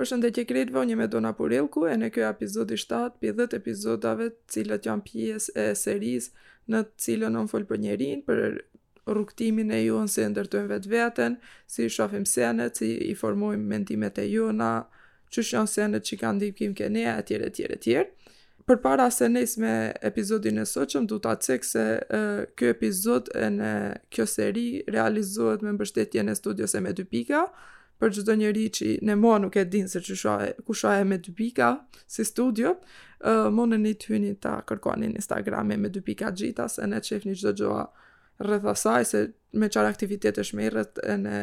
Përshëndetje krejtve unë jam Edona Purellku ene kjo epizodi 7 pi 10 epizodave të cilët janë pjesë e serisë në të cilën unë fol për njerin, për rrugëtimin e jonë si e ndërtojmë vetveten, si i shofim senet, si i formojmë mendimet e jona, qish janë senet që kanë ndikim ke ne, e tjere, tjere, tjere. Përpara se nis me epizodin e sotshëm, du ta cek se uh, kjo epizod ene kjo seri realizohet me mbështetjen e studios E me dy pika, për çdo njeri që ne mo nuk e din se ç'është ai, kush E me dy pika si studio, ë uh, muni të hyni ta kërkoni në Instagram me dy pika gjitha ene t'shefni çdo gjëa rreth asaj se me çfarë aktivitetesh merret ene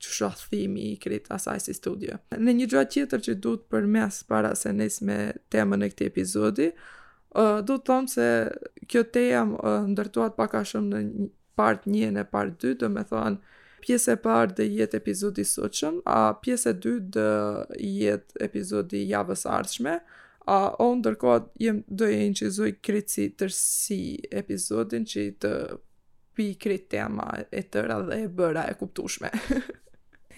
ç'është qëllimi i krejt asaj si studio. Ene një gjë tjetër që du ta përmend para se nis me temën e këtij epizodi, ë uh, do të them se kjo temë uh, ndërtohet pak a shumë në part 1 ene part 2, domethonë, pjesa e parë do jetë epizodi i sotshëm, a pjesa e dytë do jetë epizodi i javës ardhshme, a o ndërkohë do e inçizoj krejt si tërsi epizodin qi të pi krejt tema e tëra dhe e bëra e kuptushme.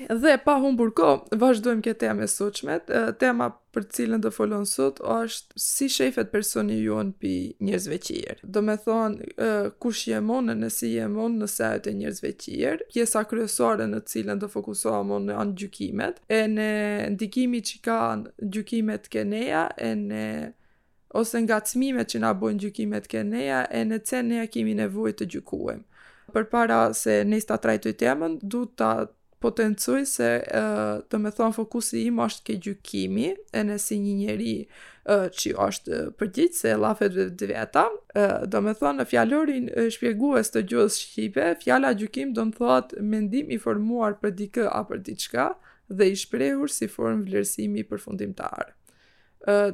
Dhe pa humbur kohë, vazhdojmë ke tema e sotshme. Tema për të cilën do fol un sot është si shefet personi jon pi njerëzve tjerë. Domethonë, kush jem un ene si jem un në sajt e njerëzve tjerë, pjesa kryesore në cilën do fokusohom un janë gjykimet, ene ndikimi që kanë gjykimet ke neja, ene ose ngacmimet që na bojn gjykimet ke neja ene ce neja kemi nevoj të gjykojmë përpara se nis ta trajtoj temën du ta potencoj se domethonë fokusi im është ke gjykimi ene si një njeri që është përgjit se lafet dhe dhe veta domethonë në fjalorin shpjegues të gjuhës shqipe fjala gjykim do të thotë mendim i formuar për dikë a për diçka dhe i shprehur si formë vlerësimi përfundimtar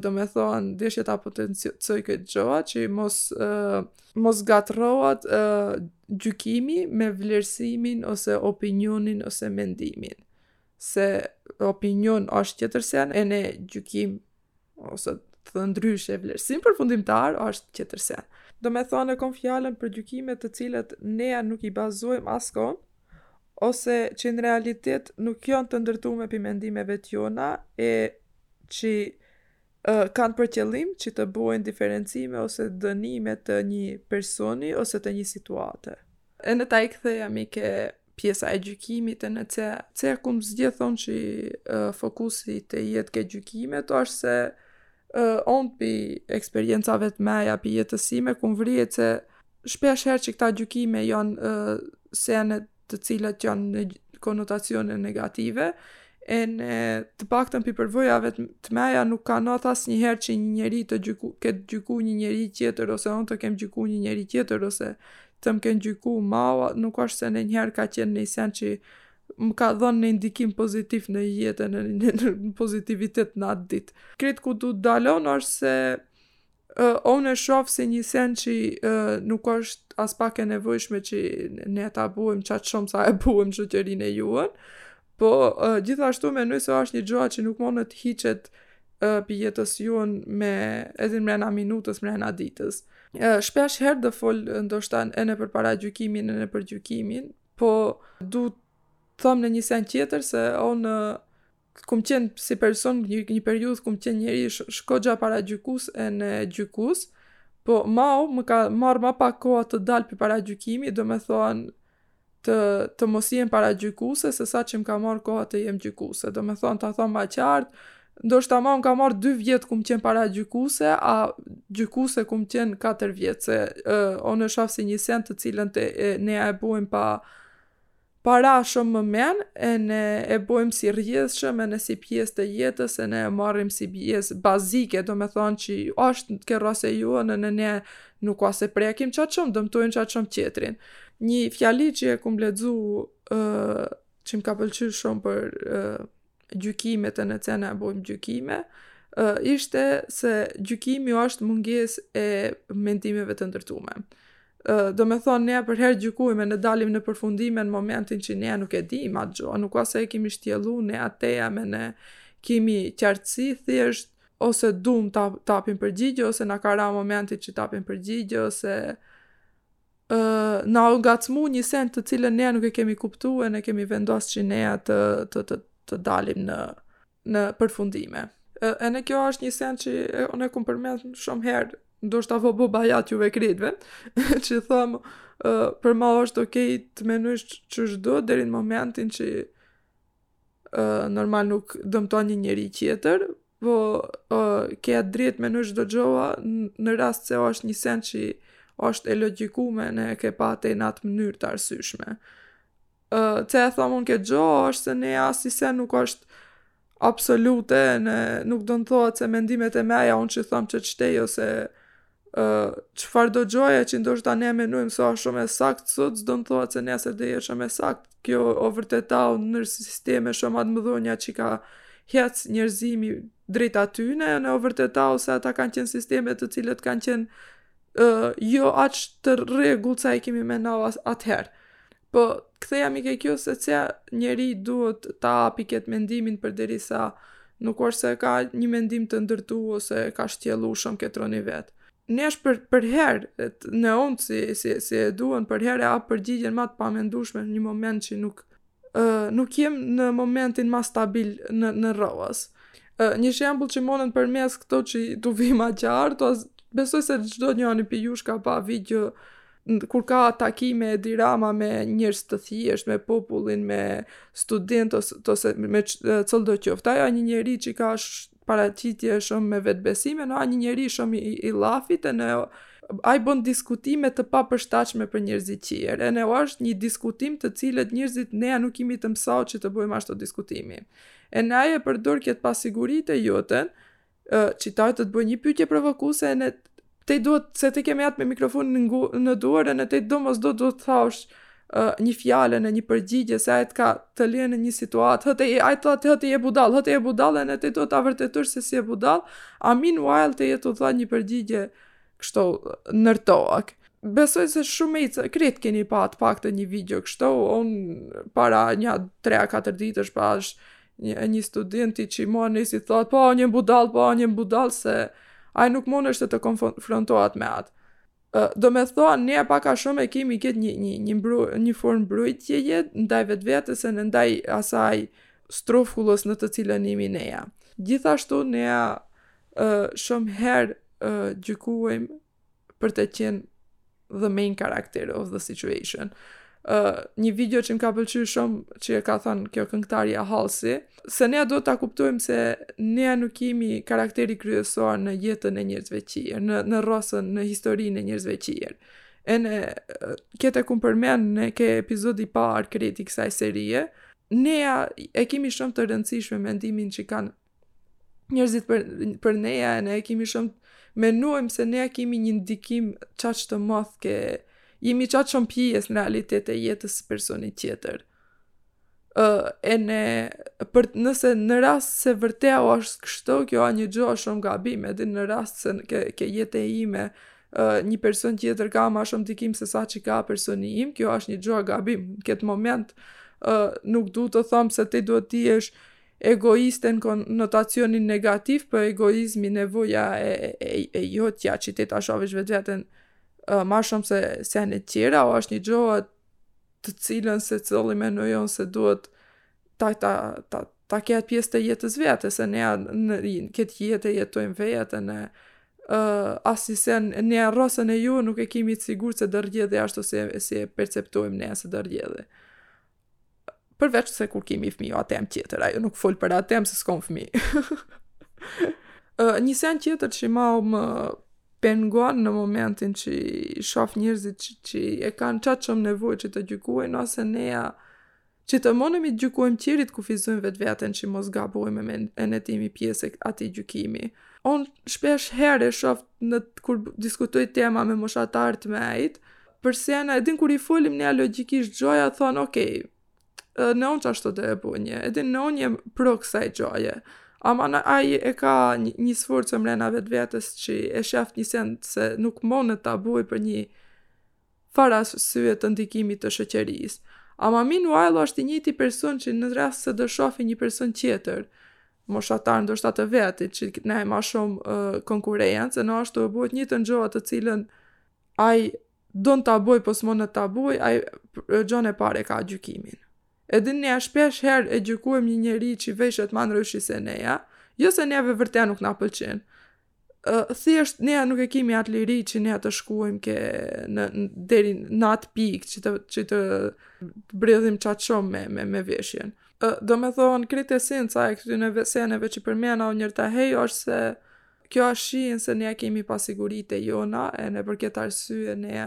domethonë, deshta ta potencoj këtë gjoa, qi mos, uh, mos ngatërrohat uh, gjykimi me vlerësimin ose opinionin ose mendimin. Se opinion është tjetër sen ene gjykim, ose thënë ndryshe vlerësim përfundimtar është tjetër sen. Domethonë e kom fjalën për gjykimet të cilat neja nuk i bazojmë askon, ose qi n'realitet nuk jon të ndërtume pi mendimeve t'jona e qi kan për qëllim qi të bojn diferencime ose dënime të nji personi ose të nji situate. Ene ta i kthejemi ke pjesa e gjykimit ene ce ce kum zgjedh un qi fokusi te jet ke gjykimet osht se un pi eksperiencave t'meja pi jetës sime kum vrejt se Shpesh herë që këta gjykime janë uh, sene të cilat janë në konotacione negative, ene të paktën pi përvojave të meja nuk ka ndodh asnjëherë që një njeri të gjyku, ket gjyku një njeri tjetër, ose unë të kem gjyku një njeri tjetër, ose të më kenë gjyku ma, nuk është se nonjëherë ka qenë një sen që më ka dhënë një ndikim pozitiv në jetën në, në, në pozitivitet në atë ditë. Krejt ku du të dal është se Unë e shoh si një sen që nuk është aspak e nevojshme që ne ta bëjmë qatë shumë sa e bëjmë n'shoqërinë e jonë, po gjithashtu mendoj se është një gjo që nuk mund të hiqet pi jetës jonë me edhe mrena minutës, mrena ditës. Shpesh herë do fol ndoshta ene për paragjykimin ene për gjykimin, po du të thom ene një sen tjetër se unë kum qen si person një, një periudhë kum qen njeri sh, goxha paragjykus ene gjykus po ma më ka marrë ma pak koha të dal pi paragjykimi domethonë të, të mos jem paragjykuse se sa që më ka marrë koha të jem gjykuse domethonë ta thom ma qartë ndoshta ma më ka marrë 2 vjet kum qen paragjykuse a gjykuse kum qen 4 vjet se uh, unë e shof si një sen të cilën të, e, ne e bojmë pa pa ra shumë në men ene e bojmë si rrjedhshëm ene si pjesë të jetës ene e marrim si pjesë bazike domethonë që është ke rrase jonë ene ne nuk as e prekim qatë shumë dëmtojmë qatë shumë qetrin një fjali që e kum lexu uh, që më ka pëlqy shumë për uh, gjykimet ene ce na bojmë gjykime, ishte se gjykimi është mungesë e mendimeve të ndërtume. Domethonë, ne përherë gjykujmë ene dalim në përfundime në momentin që ne nuk e dim a gjo, nuk ose e kemi shtjellu ne ateja me ne kemi qartësi thjesht, ose dum të apim përgjigje, ose na ka ra momenti që të apim përgjigje, ose na u ngacmu një send të cilën ne nuk e kemi kuptu e ne kemi vendos që ne të, të, të, të dalim në, në përfundime. E, ene kjo është një send që e, unë e kum përmend shumë herë, ndoshta v'u bo bajat juve kritve, që thom, për ma është okej të menujsh qishdo deri në momentin që normal nuk dëmton një njeri tjetër, po uh, ke atë drejt menu çdo gjo në rast se është një sen që është e logjikume ene e ke pa ate në atë mënyrë të arsyshme. Uh, ce e thom unë ket gjo është se ne asnji sen nuk është absolute, në, nuk don thot se mendimet e meja unë që thom që qështej ose çfarëdo gjoja që ndoshta ne menojmë se është shumë e saktë sot, s'do të thotë se nesër do jetë shumë e saktë. Kjo o vërtetau në sisteme shumë të mëdhonja që ka hec njerëzimi drejt atyne, ene o vërtetau se ata kanë qenë sisteme të cilat kanë qenë uh, jo aq të rregullt sa i kemi menau atëherë. Po, kthehemi ke kjo se ca njeri duhet ta api këtë mendimin përderisa nuk është se ka një mendim të ndërtu ose ka shtjellu shumë këtë roni vetë. Ne është për, përherë, ene unë si, si, si e duhet, përherë e ap përgjigjen ma të pamendushme në një moment që nuk, uh, nuk jem në momentin ma stabil në, në rëvës. Uh, një shembul që monën përmes këto që t'ju vi ma qartë, besoj se çdo njëri prej jush ka pa video, kur ka takime Edi Rama me njerëz të thjeshtë, me popullin, me studentë, ose, ose me cilldo qoftë, ai a një njeri që ka sh, paraqitje shumë me vetëbesim, ene a një njeri shumë i, i lafit, ene ai bon diskutime të papërshtatshme për njerëzit qerë, ene është një diskutim të cilat njerëzit nea nuk imi të mësau që të bojmë ashtu diskutime. Ene ai e përdor këtë pasiguritë e jotën, uh, qitar të të bëjë një pyetje provokuese ene te duhet se te kemi atë me mikrofon në ngu, në duar ene te domosdo do të thash uh, një fjalë në një përgjigje se ai të ka lënë në një situatë hëte ai të thotë hëte je budall hëte je budall ene te do ta vërtetosh se s'je budall a meanwhile te jetë të thotë një përgjigje kështu nërtoak besoj se shumë, krejt keni pa të paktën një video kështu, unë para një 3-4 ditësh pashë një, një student i qimon e si thot, po a një budall, po a një budall, se ai nuk mundshte të konfrontohet me atë. Domethonë, ne pak a shumë e kemi këtë një, një, një, mbru, një formë mbrujtjeje ndaj vetvetes ene ndaj asaj strofullës në të cilën imi neja. Gjithashtu, neja shumë herë gjykuajmë për të qenë the main character of the situation. Uh, një video që më ka pëlqyer shumë që e ka thënë kjo këngëtarja Halsi, se ne do ta kuptojmë se ne nuk jemi karakteri kryesor në jetën e njerëzve të tjerë, në në rrosën, në historinë e njerëzve të tjerë. Ene këtë e kum përmen ene ke epizodi i parë krejt i kësaj serie, ne e kemi shumë të rëndësishme mendimin që kanë njerëzit për, për neja, ne e kemi shumë, menuem se ne e kemi një ndikim qaq të moth ke, jemi qaq shumë pjesë në realitet e jetës së personit tjetër. Uh, ene, për, nëse në rast se vërtet o është kështu, kjo a një gjoa shumë gabim, edhe në rast se ke, ke jeta ime, uh, një person tjetër ka ma shumë ndikim se sa që ka personi im, kjo është një gjoa gabim. Në këtë moment, uh, nuk du të thom se ti duhet të jesh, egoiste në konotacionin negativ, po egoizmi nevoja e, e, e jotja që ti ta shofish vetveten ma shumë se senet tjera, osht një gjo të cilën secili menoj se duhet ta, ta, ta, ta ketë pjesë të jetës vetë, se ne në këtë jetë e jetojmë vetë, në uh, as senet rreth neve nuk e kemi të sigurt se rrjedhin ashtu se, se perceptojmë ne se rrjedhin. Përveç se kur kemi fmij, a tem tjetër, ajo nuk fol për at tem se s'kom fmij. uh, një sen tjetër që mu më pengon në momentin që i shof njerëzit që, që e kanë çat shumë nevojë që të gjykojnë, ose neja që të monemi të gjykojmë tjerët kufizojmë vetveten që mos gabojmë e ne t'jemi pjesë e atij gjykimi. Un shpeshherë e shof kur diskutoj tema me moshatarët e mi, Për sene, e din, kur i folim nea logjikisht gjoja thon ok. Dhe un çashtu do e boje, e din dhe un jem pro kësaj gjoje. Ama ai e ka një sferë që mrena vetvetes që e sheh një sen se nuk mon ta boj për një farë arsye të ndikimit të shoqërisë. Ama meanwhile është i njëti person që në rast se do shofi një person tjetër, moshatar ndoshta të vetit që ne e ma shumë konkurencë, ashtu e bon të njëjtën gjo të cilën ai don ta boj po s'mon ta boj, ai gjon e parë e ka gjykimin. Edhe ne shpeshherë e gjykojmë një njeri që veshet ma ndryshe se neja, jo se neve vërtet nuk na pëlqen. Uh, thjesht ne nuk e kemi atë liri që ne të shkojmë ke në deri në atë pikë që të që të bredhim çat shumë me me me veshjen. Uh, domethonë krejt esenca e këtyre seneve që përmena ma herët është se Kjo arrin se ne kemi pasiguritë e jona e ne për këtë arsye ne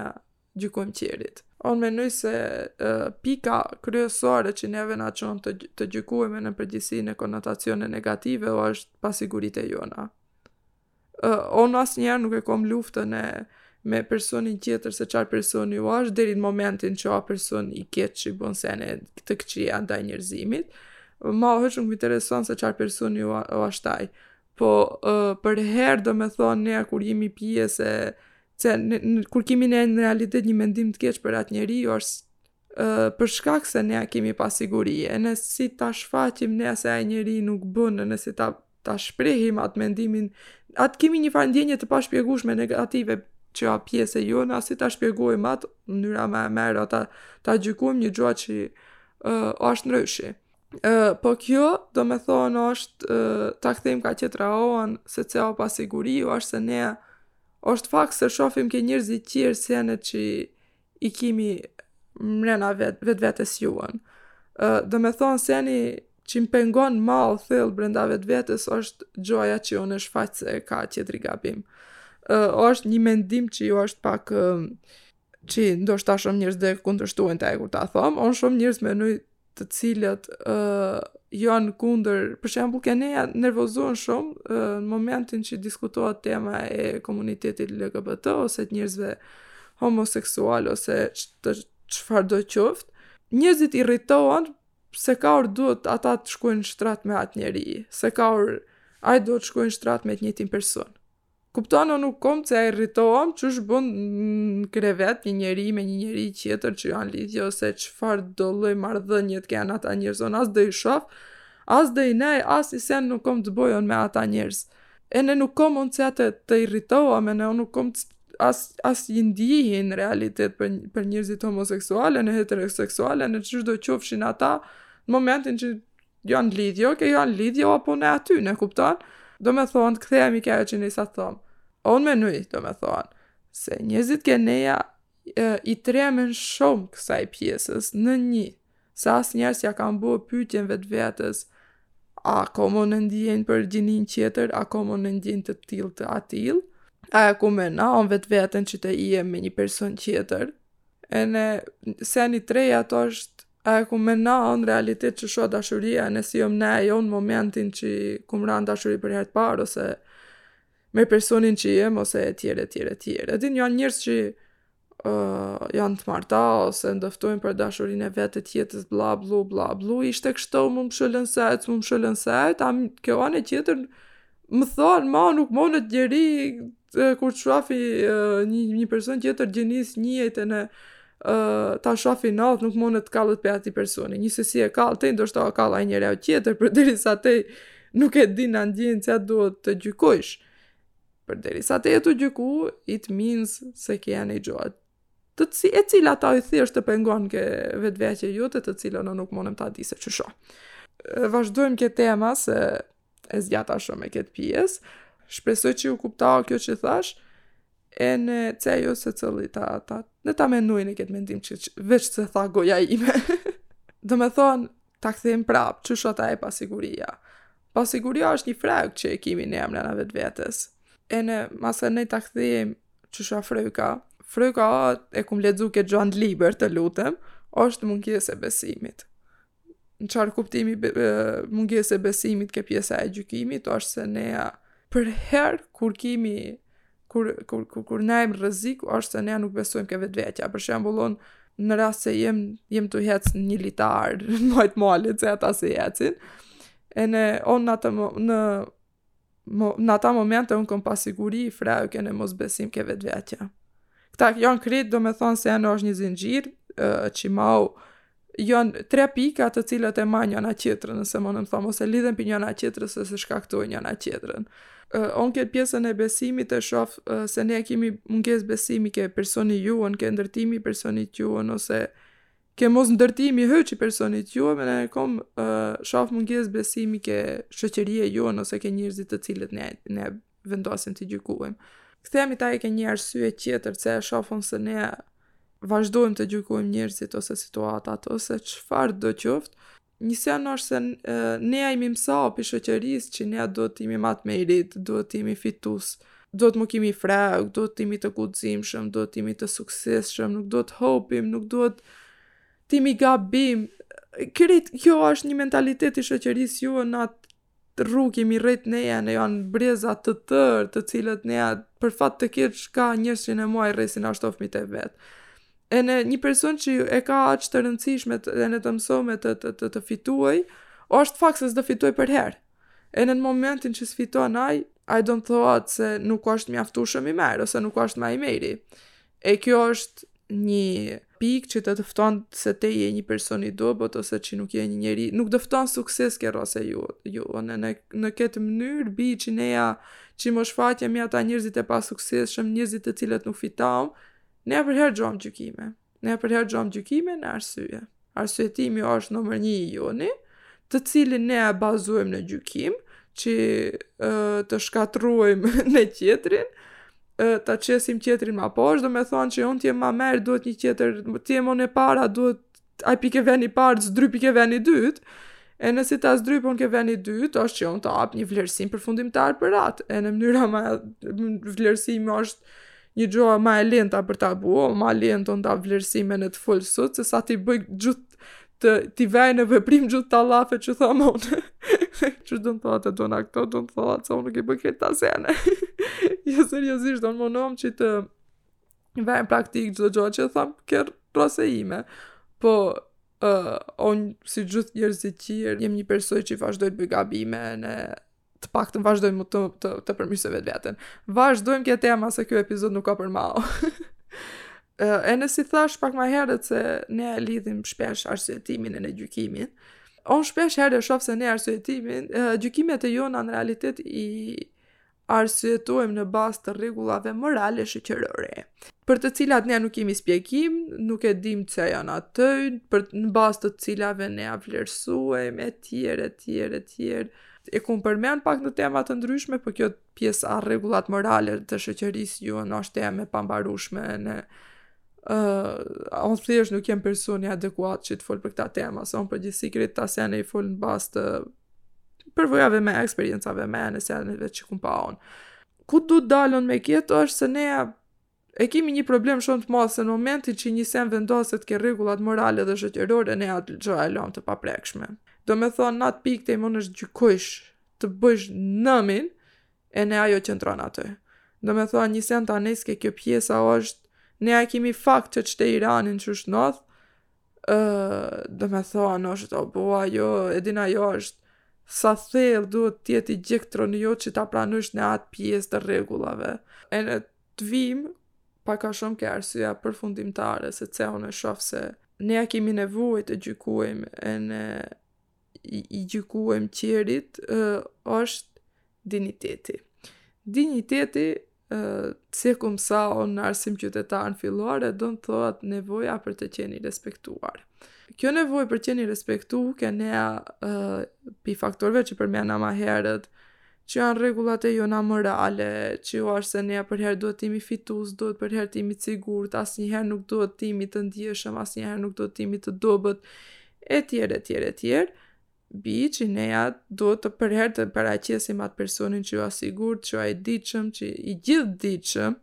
gjykojmë tjerët. Unë menoj se uh, pika kryesore që neve na çon të, të gjykojmë në përgjithësi në konotacione negative osht pasiguritë e jona. Uh, unë asnjëherë nuk e kom luftën me personin tjetër se çfarë personi osht deri në momentin që a person i keq që bën sene të këqija ndaj njerëzimit. Ma hiç nuk më intereson se çfarë personi osht ai. Po, uh, përherë domethonë ne kur jemi pjesë e se në, në, kur kemi ne në realitet një mendim të keq për atë njeri, është uh, për shkak se ne kemi pasiguri, e ne si ta shfaqim ne se ai njeri nuk bën, ne si ta, ta shprehim atë mendimin, atë kemi një farë ndjenje të pashpjegueshme negative që a pjesë e jona, si ta shpjegojmë atë, mënyra më e mirë, a ta, ta gjykojmë një gjo që uh, është ndryshe. Uh, po kjo, domethonë, është, uh, ta kthejmë ka qetra anë, se çë o pasiguria, është se ne, është fakt se shofim ke njerzit qerë sene që i kimi mrena vet, vetvetes jonë. Uh, domethonë, seni që më pengon mu thellë brenda vetvetes, është gjoja që unë e shof që e ka qetri gabim. Uh, është një mendim që është pak... Uh, që ndoshta shumë njerëz do e kundërshtojnë ta e kur ta thom, jon shumë njerëz me të cilët uh, janë kundër, për shembull ke ne nervozohen shumë uh, në momentin që diskutohet tema e komunitetit LGBT ose të njerëzve homoseksual ose të çfarëdo qoftë. Njerëzit irritohen sikur duhet ata të shkojnë në shtrat me atë njeri, sikur ai duhet të shkojë në shtrat me të njëjtin person. Kupton, unë nuk kom çe irritohem, çish bën në krevet një njeri me një njeri qetër që janë n'lidhje ose çfarëdo lloj marrëdhënie të kenë ata njerëz, unë as do i shoh, as do i nëj, asi sen nuk kom të bëj unë me ata njerëz. Ene nuk kom unë pse të të irritohem, ene unë nuk kom as asi ndjenje në realitet për për njerëzit homoseksualë e heteroseksualë, ne çdo qofshin ata, në momentin që Janë n'lidhje, oke, janë n'lidhje, o apo ne aty, ne kupton? Domethonë, të kthehemi ke ajo që nisa t'thom. Unë menoj, domethonë, se njerzit ke ne e, i tremen shumë kësaj pjesës në një, se asnjëherë s'ja kan bo pytjen vetvetes, a kom unë ndjenja për gjininë qetër, a kom unë ndjenja të tilla të atilla, a e kum menu unë vetveten që të jem me një person qetër, ene seni i tretë është A e kum menu në realitet çish o dashuria, nëse jom ne, jo në momentin që kum ra në dashuri për herë të parë, ose me personin që jem, ose e tjera, e tjera, e tjera. Edin, janë njerëz që uh, janë të marta, ose ndëftojnë për dashurinë e vet të jetës, bla, blu, bla, blu, ishte kështu, m'u mshelën sajtë, m'u mshelën sajtë, a ke ana tjetër, Më thonë, ma nuk munet njeri, kur të shofi një, një person tjetër t'gjinisë njëjtë ene uh, ta shofi natë, nuk munet t'kallet pe ati personi. Nëse s'je kall te, ndoshta o kall ai njeri tjetër, përderisa te nuk e din ndjenjën që atë duhet të gjykojsh. Përderisa te je tu gjyku, it means se ke janë i gjohet. Të ci, e cila ta i thjesht të pengon ke vetvetja jote, të cilën unë nuk munem ta di se çish o. Vazhdojmë ke tema se e zgjata shumë e këtë pjesë. Shpresoj që u kupta kjo që thash, ene që ajo se cëllit ta, ta, në ta menoj në këtë mendim që, që veç e tha goja ime. Domethonë, ta kthejmë prapë, çish o ta pasiguria. Pasiguria është një frekë që e kimi ne mrena vetvetes. Ene masanej ta kthejmë çish o freka, freka e kum lexu këtë gjohën libër të lutem, është mungesë e besimit. në çfarë kuptimi be, be, mungesë e besimit ke pjesa e gjykimit, është se ne përherë kur kimi kur kur kur, kur ne jemi rrezik është se ne nuk besojmë ke vetvetja. Për shembull, un në rast se jem jem tu hec në një litar, në majt malit si ata se ecin. Ene un në atë në mo, në ata momente unë kom pasiguri, frejkë ene mosbesim ke vetvetja. Këta janë krejt, do me thonë se janë është një zinxhir, që mau, janë tre pika të cilat e ma njëna qetrën, nëse munem me thonë, ose lidhen pi njëna qetrës, ose shkaktojnë njëna qetrën. Uh, unë këtë pjesën e besimit e shof uh, se ne kemi mungesë besimi ke personi jonë, ke ndërtimi i personit jonë, ose Ke mosndërtimi hiç i personit jonë, ene kom uh, shof mungesë besimi ke shoqëria jonë ose ke njerëzit të cilët ne ne vendosim t'i gjykojmë. Kthehemi tash ke një arsye tjetër se e shofun se ne vazhdojmë të gjykojmë njerëzit ose situatat ose çfarë do qoftë, Një sen është se nea jimi mësu pi shoqërisë që nea duhet të jimi ma të meirët, duhet të jimi fitues, duhet mos kimi frekë, duhet të jimi të guximshëm, duhet të jimi të suksesshëm, nuk duhet të hupim, nuk duhet të jimi gabim. Krejt, kjo është një mentalitet i shoqërisë jonë, në atë rrugë jemi rrejt neja ene janë breza të tërë të cilat neja për fat të keq ka njerëz që nemoj i rrisin ashtu fmitë e vet ene një person që e ka aqë të rëndësishme të, ene të mësojë me të, të, të, të fitu ajo është fakt se s'do fitojë përherë ene në momentin që s'fiton ai, i do me thot se nuk është mjaftushëm i merë ose nuk është ma i meri E kjo është një pikë që të defton se te je një person i dobët ose që nuk je një njeri, nuk defton sukses ke rasi jo, edhe në, në, në këtë mënyrë bi që neja që mos shfaqemi ata njerëzit e pasuksesshëm njerëzit të cilët nuk fitojnë, nea përherë gjojmë gjykime, nea përherë gjojmë gjykime ene arsye. arsyetimi është nëmër një i joni, të cilin ne e bazojmë në gjykim, që të shkatrrojmë një qetrin, ta qesim qetrin ma poshtë, do me thonë që unë t'jem ma merë, duhet një qetër, t'jem unë e para, duhet aj pi ke veni i parë, t'zdrypi ke veni i dytë, ene si ta zdrypun ke veni i dytë, është që unë t'ap një vlerësim përfundimtar për atë, ene mënyra ma vlerësim është një gjoa ma e lehta për ta bo, o ma lehtë të nda vlerësime ene të folsh sot, sesa t'i bëj gjithë t'i vej në veprim gjithë këta lafe që thom unë. që do me thonë të dona këto, do me thonë unë nuk i bëj krejt këta sene. jo seriosisht, unë munohem që të vej në praktikë çdo gjo që thom ke rasi im. Po, uh, unë si gjithë njerëzit qerë, jem një person që vazhdoj të bëj gabime ene të paktën vazhdojmë të, të, të përmirsojmë vetveten. Vazhdojmë ke tema se ky epizod nuk ka për mao. Ene si thash pak ma herët se ne e lidhim shpesh arsyetimin ene gjykimin. Un shpesh herë e shof se ne arsyetimin, gjykimet e jona në realitet i arsyetojmë në bazë të regullave morale shoqërore. Për të cilat ne nuk kemi spjegim, nuk e dim që janë aty, por në bazë të cilave nea vlerësojmë, e tjerë, e tjerë, e tjerë. e kum përmen pak në tema të ndryshme, por po kjo pjesa rregullat morale të shoqërisë jonë është temë e pambarushme ene uh, unë thjesht nuk jem personi adekuat që të fol për këta tema, se unë përgjithësisht krejt këta sene i fol në bazë të përvojave me, eksperiencave me, ene seneve që kum pa unë. Ku du të dal me qetë është se ne E kemi një problem shumë të madh se në momentin që një sen vendoset ke rregullat morale dhe shoqërore ne atë gjë e lëmë të paprekshme. Do me thonë, në atë pikë ti mundesh të gjykojsh të bëjsh namin ene ajo qëndron aty. Do me thonë, një sen të anes ke kjo pjesa është, nea kemi fakt që qëte Iranin që është nëth, uh, do me thonë, është u bo ajo, e din ajo është, sa thellë duhet të jetë diçka të rënjo që ta pranojsh në atë pjesë të rregullave. Ene Të vijmë pak a shumë ke arsyeja përfundimtare se pse unë e shoh se nea kemi nevojë të gjykojmë ene i, i gjykojmë tjerit është dinjiteti. Dinjiteti si e kum mësu në arsim qytetar në fillore do të thot nevoja për të qenë i respektuar. Kjo nevoj për qenë i respektu ke nea uh, pi faktorve që përmena ma herët Që janë rregullat e jona morale, që është se nea përherë duhet të jimi fitus, duhet përherë të jimi të sigurt, asnjëherë nuk duhet të jimi të ndjeshëm, asnjëherë nuk duhet të jimi të dobët, e tjerë, e tjerë, e tjerë, bie që nea duhet përherë të paraqesim atë personin që është i sigurt, që është i ditshëm, që i gjithëditshëm,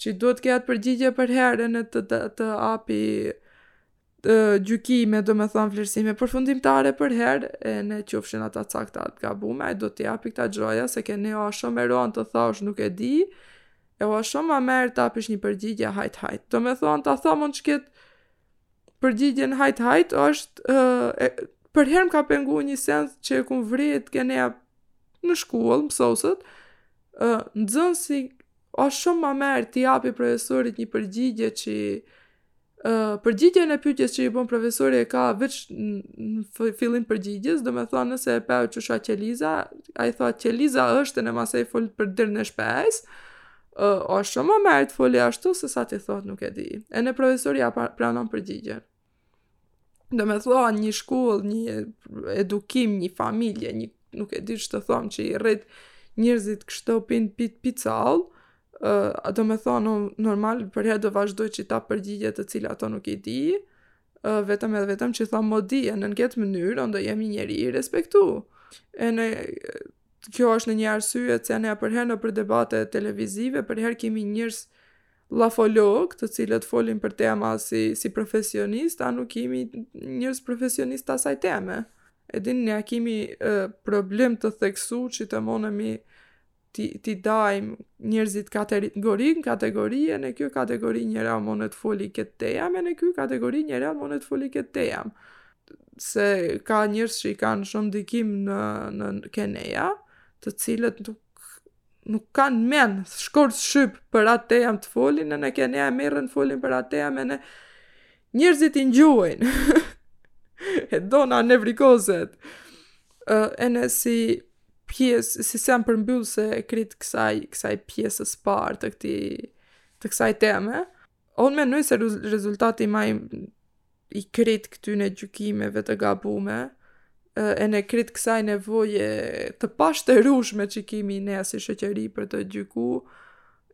që duhet të ket atë përgjigje përherë ene të, të, të api gjykime, do me thonë vlerësime përfundimtare përherë, ene qofshin ata të sakta a të gabume, ai do t'i api këta xhoja, se ke nea o shumë e ronë të thash nuk e di, e o shumë ma mer t'apish një përgjigje hajt hajt. Do me thonë t'a tha mund që këtë përgjigjen hajt hajt, është, uh, e, përherë më ka pengu një sen që e kum vrejt, ke nea në shkollë, mësusët, uh, nxënësi Osht shumë ma mer t'i japi profesorit nji përgjigje qi përgjigjen e pytjes që i bon profesori e ka veq në fillim përgjigjes do me thon nëse e pet qysh a qeliza ai thot qeliza është ene masej fol për dern e shpes osht shumë ma mer të foli ashtu se sa t'i thot nuk e di ene profesori ja pranon përgjigjen Domethonë një shkollë, një edukim, një familje, një nuk e di qysh të thom që i rrit njerzit kështu pi, pi t'picall, uh, domethonë normal përherë do vazhdojë që t'apë përgjigje të cilat ato nuk i di, uh, vetëm edhe vetëm që thonë modi, ene në këtë mënyrë, un do jem njeri i respektu. Ene, uh, Kjo është ene një arsye që ne përherë nëpër debate televizive, përherë kemi njerëz llafologë të cilët folin për tema si, si profesionist, a nuk kemi njerëz profesionist të asaj teme. Ene nea kemi e, problem të theksu që të munemi t'i, t'i dajmë njerzit kategori në kategori ene kjo kategori njerëz munet të foli këtë temë ene kjo kategori njerëz munet të foli këtë temë se ka njerëz që i kanë shumë ndikim në në ke nea, të cilët nuk nuk kanë men, shkurt shqip për atë temë të folin, ene ke nea e merren t'folin për atë temë ene njerëzit i ngjojnë. e do na nevrikoset. Uh, ene si pjesë, si, si përmbyllëse krit kësaj, kësaj pjesës parë të këtij, të kësaj teme, Unë menoj se rezultati ma i, i krit këtyne gjykimeve të gabume, ene krit kësaj nevoje të pashterushme që kimi nea si shoqëri për të gjyku,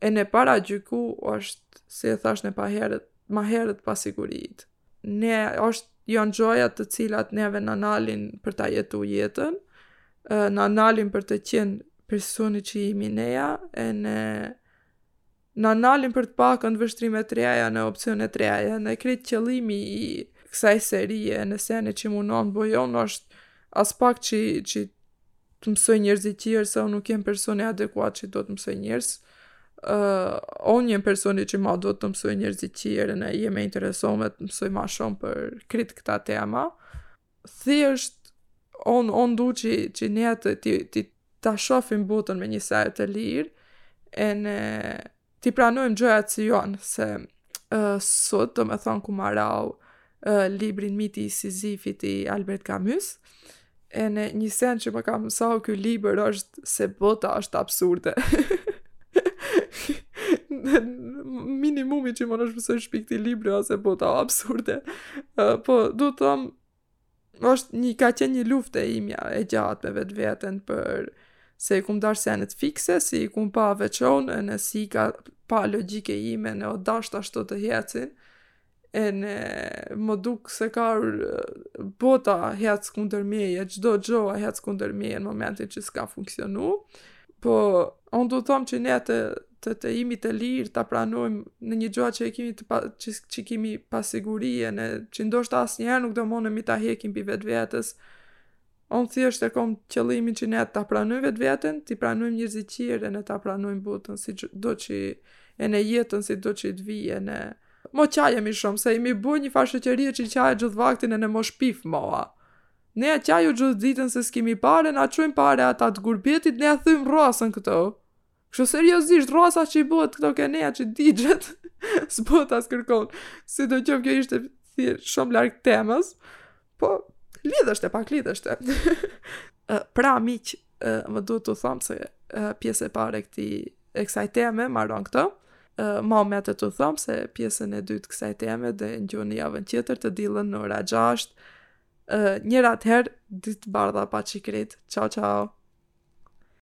ene paragjyku është, si e thash ene pak herët, ma herët pasiguritë. Ene është janë gjojat të cilat neve na nalin për ta jetu jetën, na nalin për të qenë personi që jemi nea, ene Na nalin për të pa këndvështrime të reja ene opcione të reja, ene krejt qëllimi i kësaj serie, ene seni që munom boj un, është aspak që, që të mësoj njerzit tjerë, se unë nuk jem personi adekuat që do të mësoj njerëz, uh, unë jem personi që ma do të mësoj njerzit tjerë, ene jem e interesume të mësoj ma shumë për krejt këta tema, thjesht un un du që që nea të t'i t'i ta shohim botën me një sy të lirë ene t'i pranojmë gjërat si janë se uh, sot domethonë kum marau uh, librin miti i Sizifit i Albert Camus ene një sen që më ka mësau ky libër është se bota është absurde minimumi që munesh mësojsh pi këti libri osht se bota absurde po, du të thom, është një ka qenë një luftë e imja e gjatë me vetveten për se i kum darë senet fikse, si i kum pa veç un, ene si i ka pa logjika ime ene u dashtë ashtu të hecin, ene m'u dukë sikur bota hec kundër meje, çdo gjo a hec kundër meje në momentin që s'ka funksionu, po Unë du të thom që ne të, të, të imi të lirë, të pranojmë ene një gjoa që, kemi të pa, që, që kemi pasigurie, ene, që ndoshta asnjëherë nuk do mundemi t'i hekim prej vetvetes. Unë thjesht e kom qëllimin që ne ta pranojmë vetveten, t'i pranojmë njerëzit qerë, ene ta pranojmë botën, sido që, ene jetën, sido që të vijë, ene... Mo qajemi shumë, se imi bu një far shoqërie që qajë gjithë vaktin ene mo shpif moa. Nea qaju gjithë ditën se s'kemi pare na çojnë pare ata të gurbetit ne a thyjmë rrasën këto Kështu seriozisht rrasa që i bëhet këto ke nea që digjet s'bëhet as kërkon sidoqoftë kjo ishte thjesht shumë larg temës po lidheshte pak lidheshte pra miq më duhet të them se pjesa e parë e këtij e kësaj teme maron këto më metet t'u thom se pjesën e dytë të kësaj teme do e nëgjoni javën tjetër të dilën në ora 6 Njer atëherë, ditë të bardha paçi krejt. Ciao, ciao!